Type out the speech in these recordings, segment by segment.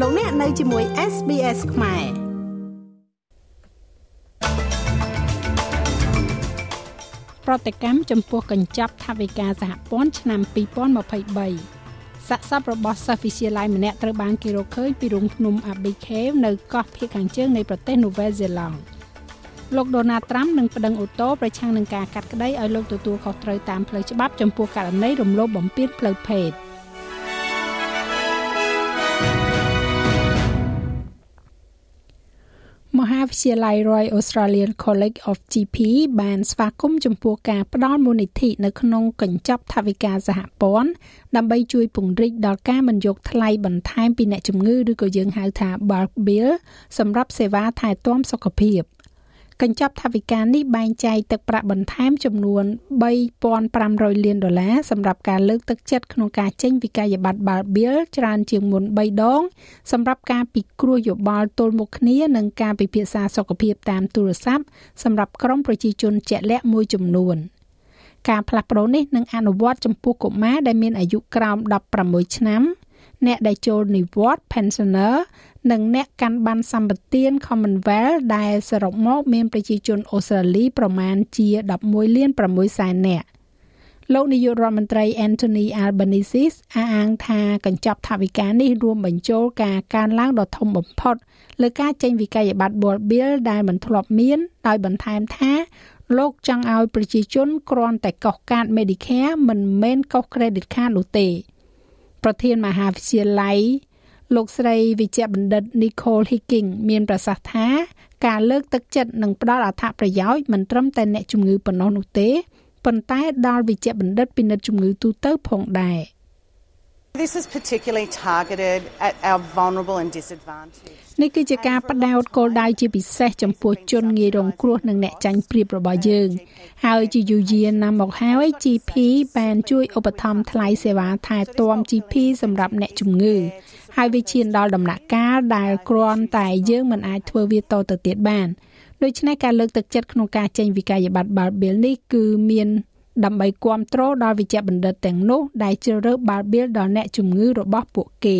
លោកអ្នកនៅជាមួយ SBS ខ្មែរប្រតិកម្មចំពោះកញ្ចប់ថវិកាសហព័ន្ធឆ្នាំ2023សាកសពរបស់សិស្សវិទ្យាល័យម្នាក់ត្រូវបានគេរកឃើញពីរូងភ្នំ Abbey Cave នៅកោះភាគខាងជើងនៃប្រទេសនូវែលសេឡង់លោកដូណាល់ត្រាំនឹងប្តឹងអូតូប្រឆាំងនឹងការកាត់ក្តីឲ្យលោកទទួលខុសត្រូវតាមផ្លូវច្បាប់ចំពោះករណីរំលោភបំពានផ្លូវភេទ។ វិទ្យាល័យ Royal Australian College of GP បានស្វាគមន៍ចំពោះការផ្តល់មូលនិធិនៅក្នុងកញ្ចប់ថវិកាសហព័ន្ធដើម្បីជួយពង្រីកដល់ការមិនយកថ្លៃបន្ថែមពីអ្នកជំងឺឬក៏យើងហៅថា bulk bill សម្រាប់សេវាថែទាំសុខភាព។ កញ្ចប់ថវិកានេះបែងចែកទឹកប្រាក់បន្ថែមចំនួន3500លានដុល្លារសម្រាប់ការលើកទឹកចិត្តក្នុងការចេញវិក័យប័ត្រ Balbil ច្រើនជាងមុន3ដងសម្រាប់ការពិគ្រោះយោបល់ទល់មុខគ្នានិងការពិភាក្សាសុខភាពតាមទូរស័ព្ទសម្រាប់ក្រុមប្រជាជនជាក់លាក់មួយចំនួនការផ្លាស់ប្តូរនេះនឹងអនុវត្តចំពោះកុមារដែលមានអាយុក្រោម16ឆ្នាំ អ្នកដែលចូលនិវត្តន៍ pensioner និងអ្នកកាន់ប័ណ្ណសម្បទាន Commonwealth ដែលសរុបមកមានប្រជាជនអូស្ត្រាលីប្រមាណជា11លាន6សែននាក់លោកនាយករដ្ឋមន្ត្រី Anthony Albanese អះអាងថាកញ្ចប់ថវិកានេះរួមបញ្ចូលការកើនឡើងដ៏ធំបំផុតលើការចេញវិក័យប័ត្រ Bull Bill ដែលមិនធ្លាប់មានដោយបន្ថែមថាលោកចង់ឲ្យប្រជាជនគ្រាន់តែកោះកាត Medicare មិនមែនកោះ Credit Card នោះទេ ប្រធានមហាវិទ្យាល័យលោកស្រីវិជ្ជបណ្ឌិត Nicole Hicking មានប្រសាសន៍ថាការលើកទឹកចិត្តនិងផ្ដល់អត្ថប្រយោជន៍មិនត្រឹមតែអ្នកជំងឺប៉ុណ្ណោះនោះទេប៉ុន្តែដល់វិជ្ជបណ្ឌិតពិនិត្យជំងឺទូទៅផងដែរ។ This is particularly targeted at our vulnerable and disadvantaged នេះគឺជាការបដោតគោលដៅជាពិសេសចំពោះជនងាយរងគ្រោះនិងអ្នកចាញ់ប្រៀបរបស់យើង ហើយជាយូរយារណាស់មកហើយ GP បានជួយឧបត្ថម្ភថ្លៃសេវាថែទាំ GP សម្រាប់អ្នកជំងឺហើយវាឈានដល់ដំណាក់កាលដែលគ្រាន់តែយើងមិនអាចធ្វើវាតទៅទៀតបានដូច្នេះការលើកទឹកចិត្តក្នុងការចេញវិក័យប័ត្រ Balbil នេះគឺមាន ដើម្បីគ្រប់គ្រងដល់វិជ្ជបណ្ឌិតទាំងនោះដែលជ្រើសរើសបាល់បៀលដល់អ្នកជំងឺរបស់ពួកគេ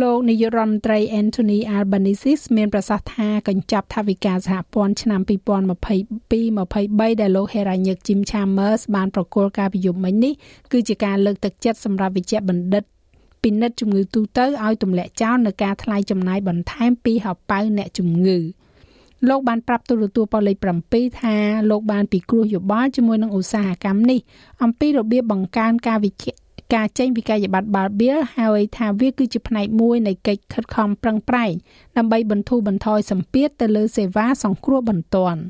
លោកនាយករដ្ឋមន្ត្រី Anthony Albanese មានប្រសាសន៍ថាកញ្ចប់ថវិកាសហព័ន្ធឆ្នាំ2022-23ដែលលោក Heranyck Jim Chalmers បានប្រគល់ការពីយប់មិញនេះគឺជាការលើកទឹកចិត្តសម្រាប់វិជ្ជបណ្ឌិតពិនិត្យជំងឺទូទៅឲ្យទម្លាក់ចោលនៅការថ្លៃចំណាយបន្ថែមពីហៅប៉ៅអ្នកជំងឺ។ លោកបានប្រាប់ទូរទស្សន៍ប៉ូលេខ7ថាលោកបានពិគ្រោះយោបល់ជាមួយនឹងឧស្សាហកម្មនេះអំពីរបៀបបង្កើនការវិជ្ជាការចេញវិក័យប័ត្រ Balbil ហើយថាវាគឺជាផ្នែកមួយនៃកិច្ចខិតខំប្រឹងប្រែងដើម្បីបន្ធូរបន្ថយសម្ពាធទៅលើសេវាសង្គ្រោះបន្ទាន់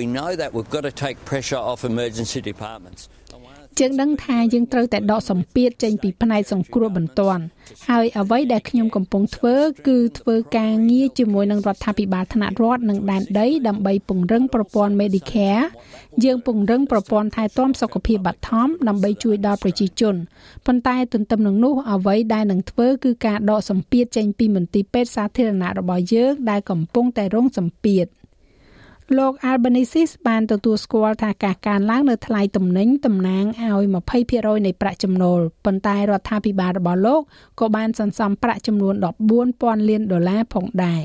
We know that we've got to take pressure off emergency departments យើងដឹងថាយើងត្រូវតែដកសម្ពាធចេញពីផ្នែកសង្គ្រោះបន្ទាន់ហើយអ្វីដែលខ្ញុំកំពុងធ្វើគឺធ្វើការងារជាមួយនឹងរដ្ឋាភិបាលថ្នាក់រដ្ឋនិងដែនដីដើម្បីពង្រឹងប្រព័ន្ធ Medicare យើងពង្រឹងប្រព័ន្ធថែទាំសុខភាពបឋមដើម្បីជួយដល់ប្រជាជនប៉ុន្តែទន្ទឹមនឹងនោះអ្វីដែលនឹងធ្វើគឺការដកសម្ពាធចេញពីមន្ទីរពេទ្យសាធារណៈរបស់យើងដែលកំពុងតែរងសម្ពាធ លោក Albanese បានទទួលស្គាល់ថាការកើនឡើងនៅថ្លៃទំនិញតំណាងឲ្យ20%នៃប្រាក់ចំណូលប៉ុន្តែរដ្ឋាភិបាលរបស់លោកក៏បានសន្សំប្រាក់ចំនួន14,000លានដុល្លារផងដែរ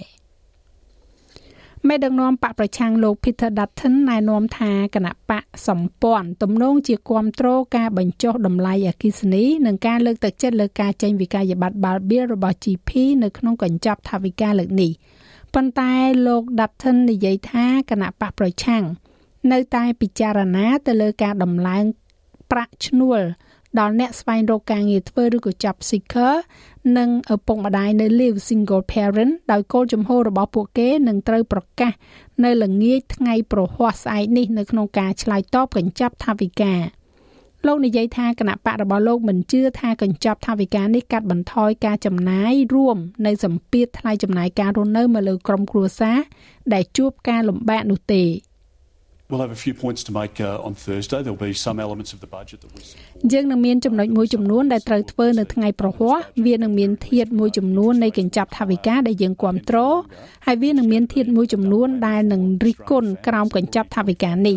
មេដឹកនាំបកប្រឆាំងលោក Peter Dutton ណែនាំថាគណៈបកសម្ព័ន្ធទំនងជាគ្រប់គ្រងការបញ្ចុះតម្លៃអគិសនីនិងការលើកទឹកចិត្តលើការចេញវិក័យប័ត្រ Balbil របស់ GP នៅក្នុងកញ្ចប់ថវិកាលើកនេះ។ ប៉ុន្តែលោក Dutton និយាយថាគណៈបកប្រឆាំងនៅតែពិចារណាទៅលើការដំឡើងប្រាក់ឈ្នួលដល់អ្នកស្វែងរកការងារធ្វើឬក៏ job seeker និងឪពុកម្ដាយនៅ live single parent ដោយគោលជំហររបស់ពួកគេនឹងត្រូវប្រកាស នៅល្ងាចថ្ងៃប្រហ័សស្អែកនេះនៅក្នុងការឆ្លើយតបកញ្ចប់ថវិកា លោកនិយាយថាគណៈបករបស់លោកមិនជឿថាកញ្ចប់ថវិកានេះកាត់បន្ថយការចំណាយរួមនៅសម្ពាធថ្លៃចំណាយការរស់នៅមកលើក្រុមគ្រួសារដែលជួបការលំបាកនោះទេ We'll have a few points to make uh, on Thursday. There'll be some elements of the budget that we យើងនឹងមានចំណុចមួយចំនួនដែលត្រូវធ្វើនៅថ្ងៃប្រហ័សវានឹងមានធាតមួយចំនួននៃកញ្ចប់ថវិកាដែលយើងគ្រប់គ្រងហើយវានឹងមានធាតមួយចំនួនដែលនឹងរិះគន់ក្រោមកញ្ចប់ថវិកានេះ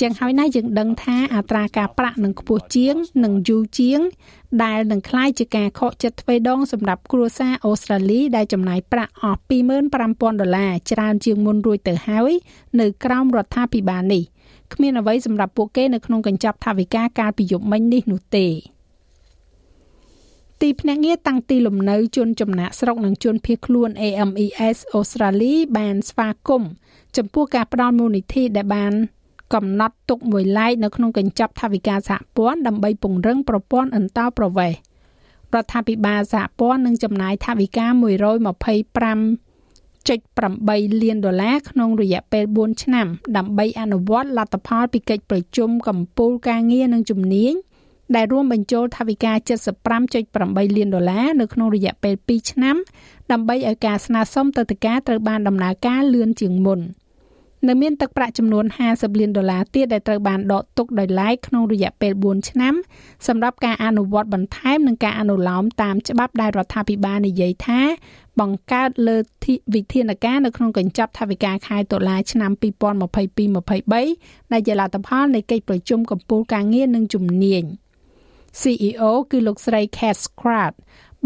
ចឹងហើយណាយើងដឹងថាអត្រាការប្រាក់នឹងខ្ពស់ជាងនិងយូរជាងដែលនឹងคล้ายជាការខកចិត្តទ្វេដងសម្រាប់គ្រួសារអូស្ត្រាលីដែលចំណាយប្រាក់អស់25,000ដុល្លារច្រើនជាងមុនរួចទៅហើយនៅក្រោមរដ្ឋាភិបាល នេះគ្មានអ្វីសម្រាប់ពួកគេនៅក្នុងកញ្ចប់ថវិកាកាលពីយប់មិញនេះនោះទេទីភ្នាក់ងារតាំងទីលំនៅជនចំណាក់ស្រុកនិងជនភៀសខ្លួន AMES អូស្ត្រាលីបានស្វាគមន៍ចំពោះការផ្ដល់មូលនិធិដែលបានកំណត់ទុកមួយឡែកនៅក្នុងកញ្ចប់ថវិកាសហព័ន្ធដើម្បីពង្រឹងប្រព័ន្ធអន្តោប្រវេសន៍រដ្ឋាភិបាលសហព័ន្ធនឹងចំណាយថវិកា125 1.8លានដុល្លារក្នុងរយៈពេល4ឆ្នាំដើម្បីអនុវត្តលទ្ធផលពីកិច្ចប្រជុំកម្ពុជាការងារនិងជំនាញដែលរួមបញ្ចូលថវិកា75.8លានដុល្លារនៅក្នុងរយៈពេល2ឆ្នាំដើម្បីឲ្យការស្នើសុំទៅតុការត្រូវបានដំណើរការលឿនជាងមុន។ នៅមានទឹកប្រាក់ចំនួន50លានដុល្លារទៀតដែលត្រូវបានដកទុកដោយឡែកក្នុងរយៈពេល4ឆ្នាំសម្រាប់ការអនុវត្តបន្ថែមនិងការអនុលោមតាមច្បាប់ដែលរដ្ឋាភិបាលនិយាយថាបង្កើតលើវិធានការនៅក្នុងកញ្ចប់ថវិកាខែតុលាឆ្នាំ2022-23ដែលជាលទ្ធផលនៃកិច្ចប្រជុំកំពូលការងារនិងជំនាញ CEO គឺលោកស្រី Kat Scrat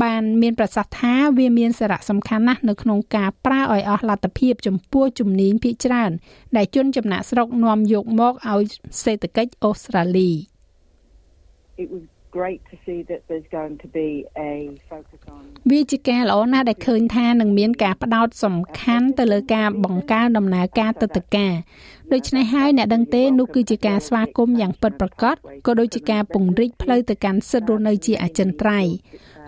បានមានប្រសាសន៍ថាវាមានសារៈសំខាន់ណាស់នៅក្នុងការប្រើឲ្យអស់លទ្ធភាពចំពោះជំនាញភាគច្រើន ដែលជនចំណាក់ស្រុកនាំយកមកឲ្យសេដ្ឋកិច្ចអូស្ត្រាលី It was great to see that there's going to be a focus on វាជាការល្អណាស់ដែលឃើញថានឹងមានការផ្ដោតសំខាន់ទៅលើការបង្កើនដំណើរការទឹកតការដូច្នេះហើយអ្នកដឹងទេនោះគឺជាការស្វាគមន៍យ៉ាងពិតប្រាកដក៏ដូចជាការពង្រីកផ្លូវទៅកាន់សិទ្ធិរស់នៅជាអចិន្ត្រៃយ៍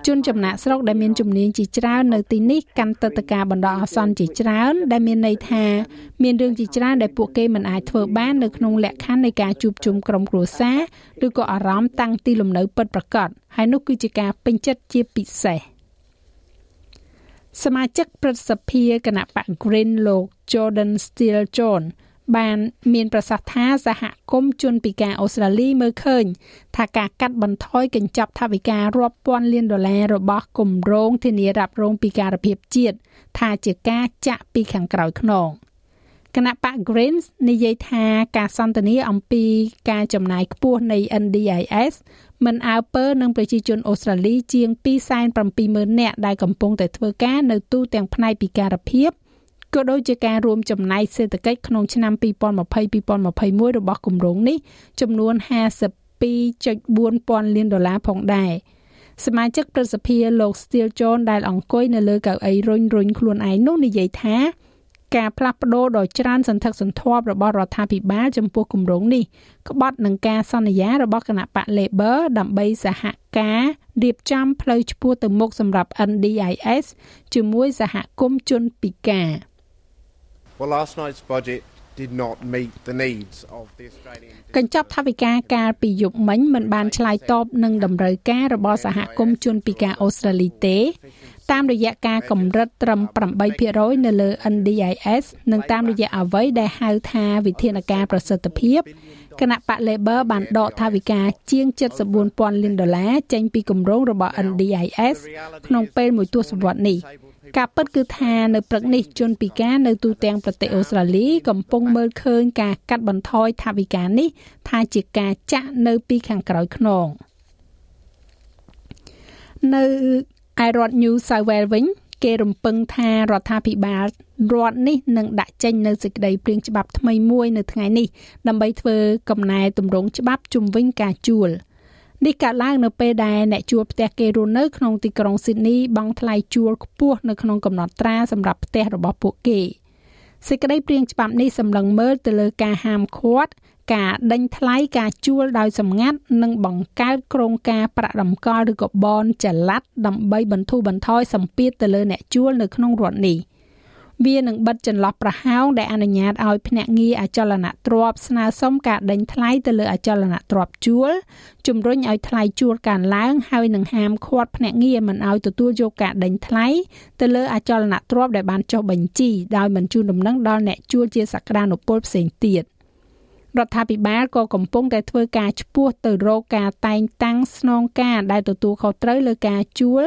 ជនចំណាក់ស្រុកដែលមានជំនាញជាច្រើននៅទីនេះកាន់ទឹកតការបណ្ដោះអាសន្នជាច្រើន ដែលមានន័យថាមានរឿងជាច្រើនដែលពួកគេមិនអាចធ្វើបាននៅក្នុងលក្ខខណ្ឌនៃការជួបជុំក្រុមគ្រួសារឬក៏អារម្មណ៍តាំងទីលំនៅពិតប្រាកដហើយនោះគឺជាការពេញចិត្តជាពិសេសសមាជិកព្រឹទ្ធសភាគណៈបក Green លោក Jordan Steele John បានមានប្រសាសន៍ថាសហគមន៍ជនពិការអូស្ត្រាលីមើលឃើញ ថាការកាត់បន្ថយកញ្ចប់ថវិការាប់ពាន់លានដុល្លាររបស់គម្រោងធានារ៉ាប់រងពិការភាពជាតិថាជាការចាក់ពីខាងក្រោយខ្នងគណៈបក Greens និយាយថាការសន្ទនាអំពីការចំណាយខ្ពស់នៃ NDIS មិនអើពើនឹងប្រជាជនអូស្ត្រាលីជាង270,000នាក់ដែលកំពុងតែធ្វើការនៅទូទាំងផ្នែកពិការភាព ក៏ដូចជាការរួមចំណែកសេដ្ឋកិច្ចក្នុងឆ្នាំ2020-2021របស់គម្រោងនេះចំនួន52.4ពាន់លានដុល្លារផងដែរសមាជិកប្រសិទ្ធិលោក Steel John ដែលអង្គុយនៅលើកៅអីរុញរុញខ្លួនឯងនោះនិយាយថាការផ្លាស់ប្ដូរដ៏ច្រើនសន្ធឹកសន្ធាប់របស់រដ្ឋាភិបាលចំពោះគម្រោងនេះក្បត់នឹងការសន្យារបស់គណៈបក Labor ដើម្បីសហការរៀបចំផ្លូវឆ្ពោះទៅមុខសម្រាប់ NDIS ជាមួយសហគមន៍ជនពិការ Well, last night's budget did not meet the needs of the Australian កញ្ចប់ថវិកាកាលពីយប់មិញមិនបានឆ្លើយតបនឹងតម្រូវការរបស់សហគមន៍ជនពិការអូស្ត្រាលីទេ តាមរយៈការកម្រិតត្រឹម8%នៅលើ NDIS និងតាមរយៈអ្វីដែលហៅថាវិធានការប្រសិទ្ធភាពគណៈបក Labor បានដកថវិកាជាង74,000លានដុល្លារចេញពីគម្រោងរបស់ NDIS ក្នុងពេលមួយទសវត្សរ៍នេះ ការពិតគឺថានៅព្រឹកនេះជនពិការនៅទូទាំងប្រទេសអូស្ត្រាលីកំពុងមើលឃើញការកាត់បន្ថយថវិកានេះ ថាជាការចាក់នៅពីខាងក្រោយខ្នងនៅឯរដ្ឋ New South Wales វិញគេរំពឹងថារដ្ឋាភិបាលរដ្ឋនេះនឹងដាក់ចេញនៅសេចក្តីព្រាងច្បាប់ថ្មីមួយនៅថ្ងៃនេះដើម្បីធ្វើកំណែទម្រង់ច្បាប់ជំវិញការជួល នេះកើតឡើងនៅពេលដែលអ្នកជួលផ្ទះគេរស់នៅក្នុងទីក្រុងស៊ីដនីបង់ថ្លៃជួលខ្ពស់នៅក្នុងកំណត់ត្រាសម្រាប់ផ្ទះរបស់ពួកគេសេចក្តីព្រាងច្បាប់នេះសម្លឹងមើលទៅលើការហាមឃាត់ការដេញថ្លៃការជួលដោយសម្ងាត់និងបង្កើតក្រងការប្រាក់តម្កល់ឬក៏បនចល័តដើម្បីបន្ធូរបន្ថយសម្ពាធទៅលើអ្នកជួលនៅក្នុងរដ្ឋនេះ។ វានឹងបិទចន្លោះប្រហោងដែលអនុញ្ញាតឲ្យភ្នាក់ងារអចលនទ្រព្យស្នើសុំការដេញថ្លៃទៅលើអចលនទ្រព្យជួលជំរុញឲ្យថ្លៃជួលកើនឡើងហើយនឹងហាមឃាត់ភ្នាក់ងារមិនឲ្យទទួលយកការដេញថ្លៃទៅលើអចលនទ្រព្យដែលបានចុះបញ្ជីដោយមិនជូនដំណឹងដល់អ្នកជួលជាសក្តានុពលផ្សេងទៀតរដ្ឋាភិបាលក៏កំពុងតែធ្វើការឈ្មោះទៅរកការតែងតាំងស្នងការដែលទទួលខុសត្រូវលើការជួល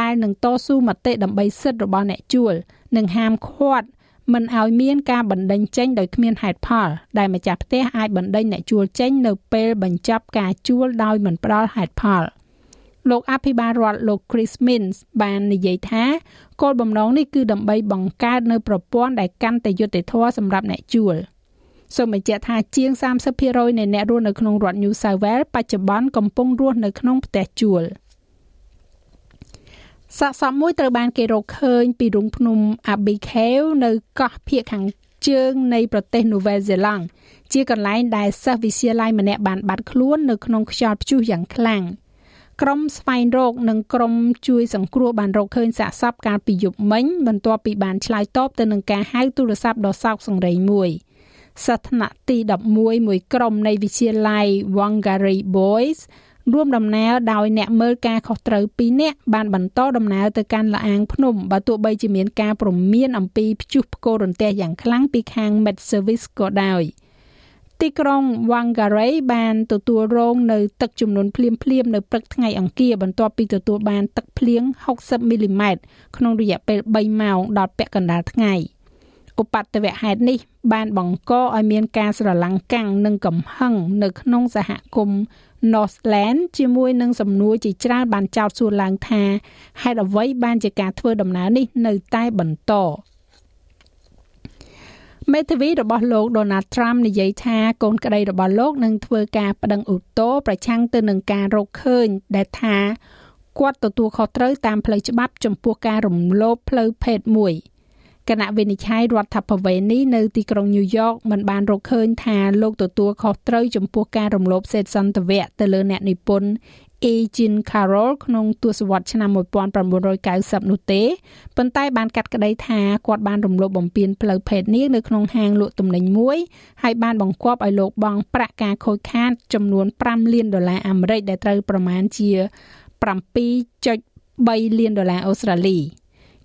ដែលនឹងតស៊ូមតិដើម្បីសិទ្ធិរបស់អ្នកជួល និងហាមឃាត់មិនឲ្យមានការបណ្ដេញចេញដោយគ្មានហេតុផល ដែលម្ចាស់ផ្ទះអាចបណ្ដេញអ្នកជួលចេញនៅពេលបញ្ចប់ការជួលដោយមិនផ្ដល់ហេតុផលលោកអភិបាលរដ្ឋលោក Chris Minns បាននិយាយថាគោលបំណងនេះគឺដើម្បីបង្កើតនៅប្រព័ន្ធដែលកាន់តែយុត្តិធម៌សម្រាប់អ្នកជួលសូមបញ្ជាក់ថាជាង30%នៃអ្នករស់នៅក្នុងរដ្ឋ New South Wales បច្ចុប្បន្នកំពុងរស់នៅក្នុងផ្ទះជួល សាកសពមួយត្រូវបានគេរកឃើញពីរូងភ្នំ Abigail នៅកោះភាគខាងជើងនៃប្រទេសនូវែលសេឡង់ជាកន្លែងដែលសិស្សវិទ្យាល័យម្នាក់បានបាត់ខ្លួននៅក្នុងខ្យល់ព្យុះយ៉ាងខ្លាំង។ក្រុមស្វែងរកនិងក្រុមជួយសង្គ្រោះបានរកឃើញសាកសពកាលពីយប់មិញបន្ទាប់ពីបានឆ្លើយតបទៅនឹងការហៅទូរស័ព្ទដ៏សោកសង្រេងមួយសាសនៈទី11មួយក្រុមនៃវិទ្យាល័យ Wangari Boys រួមដំណើរដោយអ្នកមើលការខុសត្រូវ2នាក់បានបន្តដំណើរទៅកាន់លាអាងភ្នំបើទោះបីជាមានការព្រមានអំពីព្យុះផ្គររន្ទះយ៉ាងខ្លាំងពីខាង Met Service ក៏ដោយ។ទីក្រុង Whangarei បានទទួលរងនៅទឹកជំនន់ភ្លាមភ្លាមនៅព្រឹកថ្ងៃអង្គារបន្ទាប់ពីទទួលបានទឹកភ្លៀង60មីលីម៉ែត្រក្នុងរយៈពេល3ម៉ោងដល់ពាក់កណ្ដាលថ្ងៃ ឧបទ្ទវហេតុនេះ បានបង្កឲ្យមានការស្រឡាំងកាំងនិងកំហឹងនៅក្នុងសហគមន៍ Northland ជាមួយនឹងសំណួរជាច្រើនបានចោទសួរឡើងថាហេតុអ្វីបានជាការធ្វើដំណើរនេះនៅតែបន្តមេធាវីរបស់លោក Donald Trump និយាយថាកូនក្តីរបស់លោកនឹងធ្វើការប្តឹងឧទ្ធរណ៍ប្រឆាំងទៅនឹងការរកឃើញដែលថាគាត់ទទួលខុសត្រូវតាមផ្លូវច្បាប់ចំពោះការរំលោភផ្លូវភេទមួយ គណៈវិនិច្ឆ័យរដ្ឋាភិបាលនេះនៅទីក្រុងញូវយ៉កមិនបានរកឃើញថាលោកទទួលខុសត្រូវចំពោះការរំលោភសេតសន្តិវៈទៅលើអ្នកនិពន្ធ E. Jean Carroll ក្នុងទសវត្សរ៍ឆ្នាំ1990នោះទេប៉ុន្តែបានកាត់ក្តីថាគាត់បានរំលោភបំពានផ្លូវភេទនាងនៅក្នុងហាងលក់ទំនិញមួយហើយបានបង្គាប់ឲ្យលោកបង់ប្រាក់ការខូចខាតចំនួន5លានដុល្លារអាមេរិកដែលត្រូវប្រមាណជា7.3លានដុល្លារអូស្ត្រាលី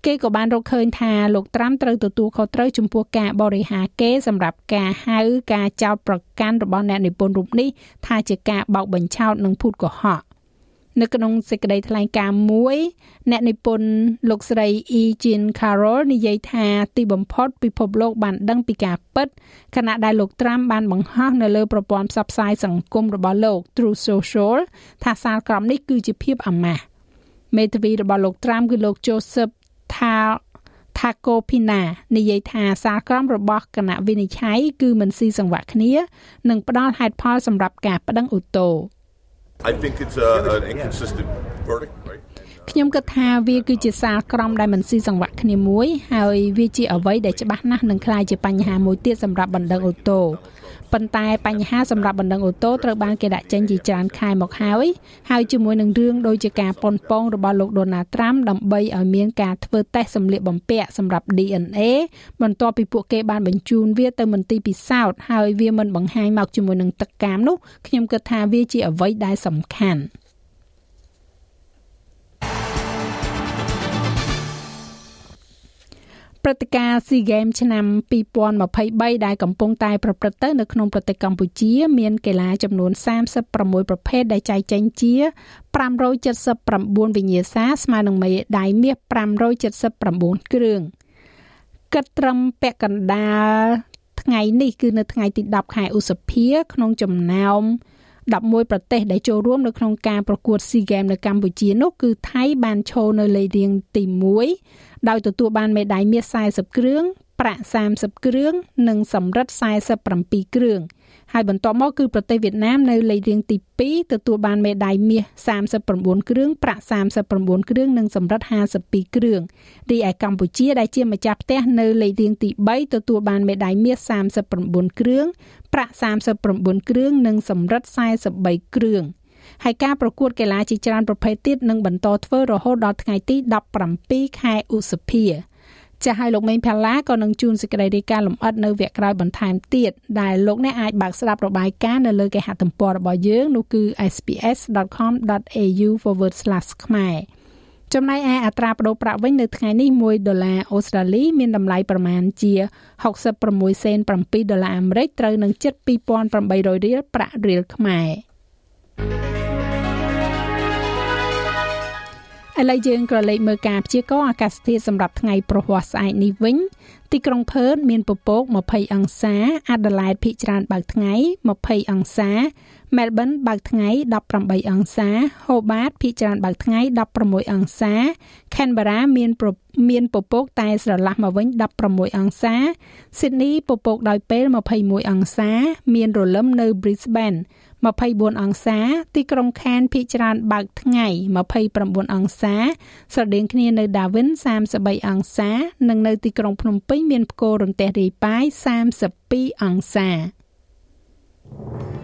គេក៏បានរកឃើញថាលោកត្រាំត្រូវទទួលខុសត្រូវចំពោះការបរិហាគេសម្រាប់ការហៅការចោទប្រកាន់របស់អ្នកនិពន្ធរូបនេះថាជាការបោកបញ្ឆោតនិងភូតកុហកនៅក្នុងសេចក្តីថ្លែងការណ៍មួយអ្នកនិពន្ធលោកស្រី E. Jean Carroll និយាយថាទីបំផុតពិភពលោកបានដឹងពីការពិតខណៈដែលលោកត្រាំបានបង្ហោះនៅលើប្រព័ន្ធផ្សព្វផ្សាយសង្គមរបស់លោក True Social ថាសាលក្រមនេះគឺជាភាពអាម៉ាស់មេធាវីរបស់លោកត្រាំគឺលោក Joseph ថា Taco Pina និយាយថាសារក្រមរបស់គណៈវិនិច្ឆ័យគឺមិនស៊ីសង្វាក់គ្នានិងផ្ដល់ហេតុផលសម្រាប់ការប្តឹងឧទ្ធរណ៍ I think it's a, an inconsistent verdict, right? ខ្ញុំគិតថាវាគឺជាសារក្រមដែលមិនស៊ីសង្វាក់គ្នាមួយហើយវាជាអ្វីដែលច្បាស់ណាស់នឹងក្លាយជាបញ្ហាមួយទៀតសម្រាប់បណ្ដឹងអូតូ ប៉ុន្តែបញ្ហាសម្រាប់បណ្ដឹងអូតូត្រូវបានគេដាក់ចេញជាច្រើនខែមកហើយហើយជាមួយនឹងរឿងដូចជាការប៉ុនប៉ងរបស់លោកដូណាល់ត្រាំដើម្បីឲ្យមានការធ្វើតេស្តសម្លៀកបំពាក់សម្រាប់ DNA បន្ទាប់ពីពួកគេបានបញ្ជូនវាទៅមន្ទីរពិសោធន៍ហើយវាមិនបង្ហាញមកជាមួយនឹងទឹកកាមនោះខ្ញុំគិតថាវាជាអ្វីដែលសំខាន់។ ព្រឹត្តិការណ៍ SEA Games ឆ្នាំ2023ដែលកំពុងតែប្រព្រឹត្តទៅនៅក្នុងប្រទេសកម្ពុជា មានកីឡាចំនួន36ប្រភេទដែលចែកចេញជា579វិញ្ញាសាស្មើនឹងមេដាយមាស579គ្រឿងគិតត្រឹមពាក់កណ្ដាលថ្ងៃនេះគឺនៅថ្ងៃទី10ខែឧសភា ក្នុងចំណោម 11ប្រទេសដែលចូលរួមនៅក្នុងការប្រកួត SEA Games នៅកម្ពុជានោះគឺថៃបានឈរនៅលេខរៀងទី1ដោយទទួលបានមេដាយមាស40គ្រឿងប្រាក់30គ្រឿងនិងសំរឹទ្ធ47គ្រឿង ហើយបន្ទាប់មកគឺប្រទេសវៀតណាមនៅលេខរៀងទី2ទទួលបានមេដាយមាស39គ្រឿងប្រាក់39គ្រឿងនិងសំរឹទ្ធ52គ្រឿងរីឯកម្ពុជាដែលជាម្ចាស់ផ្ទះនៅលេខរៀងទី3ទទួលបានមេដាយមាស39គ្រឿងប្រាក់39គ្រឿងនិងសំរឹទ្ធ43គ្រឿងហើយការប្រកួតកីឡាជាច្រើនប្រភេទទៀតនឹងបន្តធ្វើរហូតដល់ថ្ងៃទី17ខែឧសភា ចាស់ឲ្យលោកមេងផាឡាក៏នឹងជួនសេចក្តីរាយការណ៍លម្អិតនៅវគ្គក្រោយបន្ថែមទៀតដែលលោកអ្នកអាចបើកស្ដាប់របាយការណ៍នៅលើគេហទំព័ររបស់យើងនោះគឺ sps.com.au/ ខ្មែរចំណែកឯអត្រាប្តូរប្រាក់វិញនៅថ្ងៃនេះ1ដុល្លារអូស្ត្រាលីមានតម្លៃប្រមាណជា66សេន7ដុល្លារអាមេរិកត្រូវនឹងជិត2800រៀលប្រាក់រៀលខ្មែរ ឥឡូវយើងក៏លេខមើលការព្យាករណ៍អាកាសធាតុសម្រាប់ថ្ងៃប្រហ័សស្អែកនេះវិញទីក្រុងផឺតមានពពក20អង្សាអាដាលេដភាគច្រើនបើកថ្ងៃ20អង្សាមែលប៊នបើកថ្ងៃ18អង្សាហូបាតភាគច្រើនបើកថ្ងៃ16អង្សាខេនបារ៉ាមានមានពពកតែស្រឡះមកវិញ16អង្សាស៊ីដនីពពកដោយពេល21អង្សា មានរលឹមនៅ Brisbane 24អង្សា ទីក្រុងខានភាគច្រើនបើកថ្ងៃ29អង្សា ស្រដៀងគ្នានៅ Darwin 33អង្សា និងនៅទីក្រុងភ្នំពេញមានផ្គររន្ទះរាយប៉ាយ32អង្សាច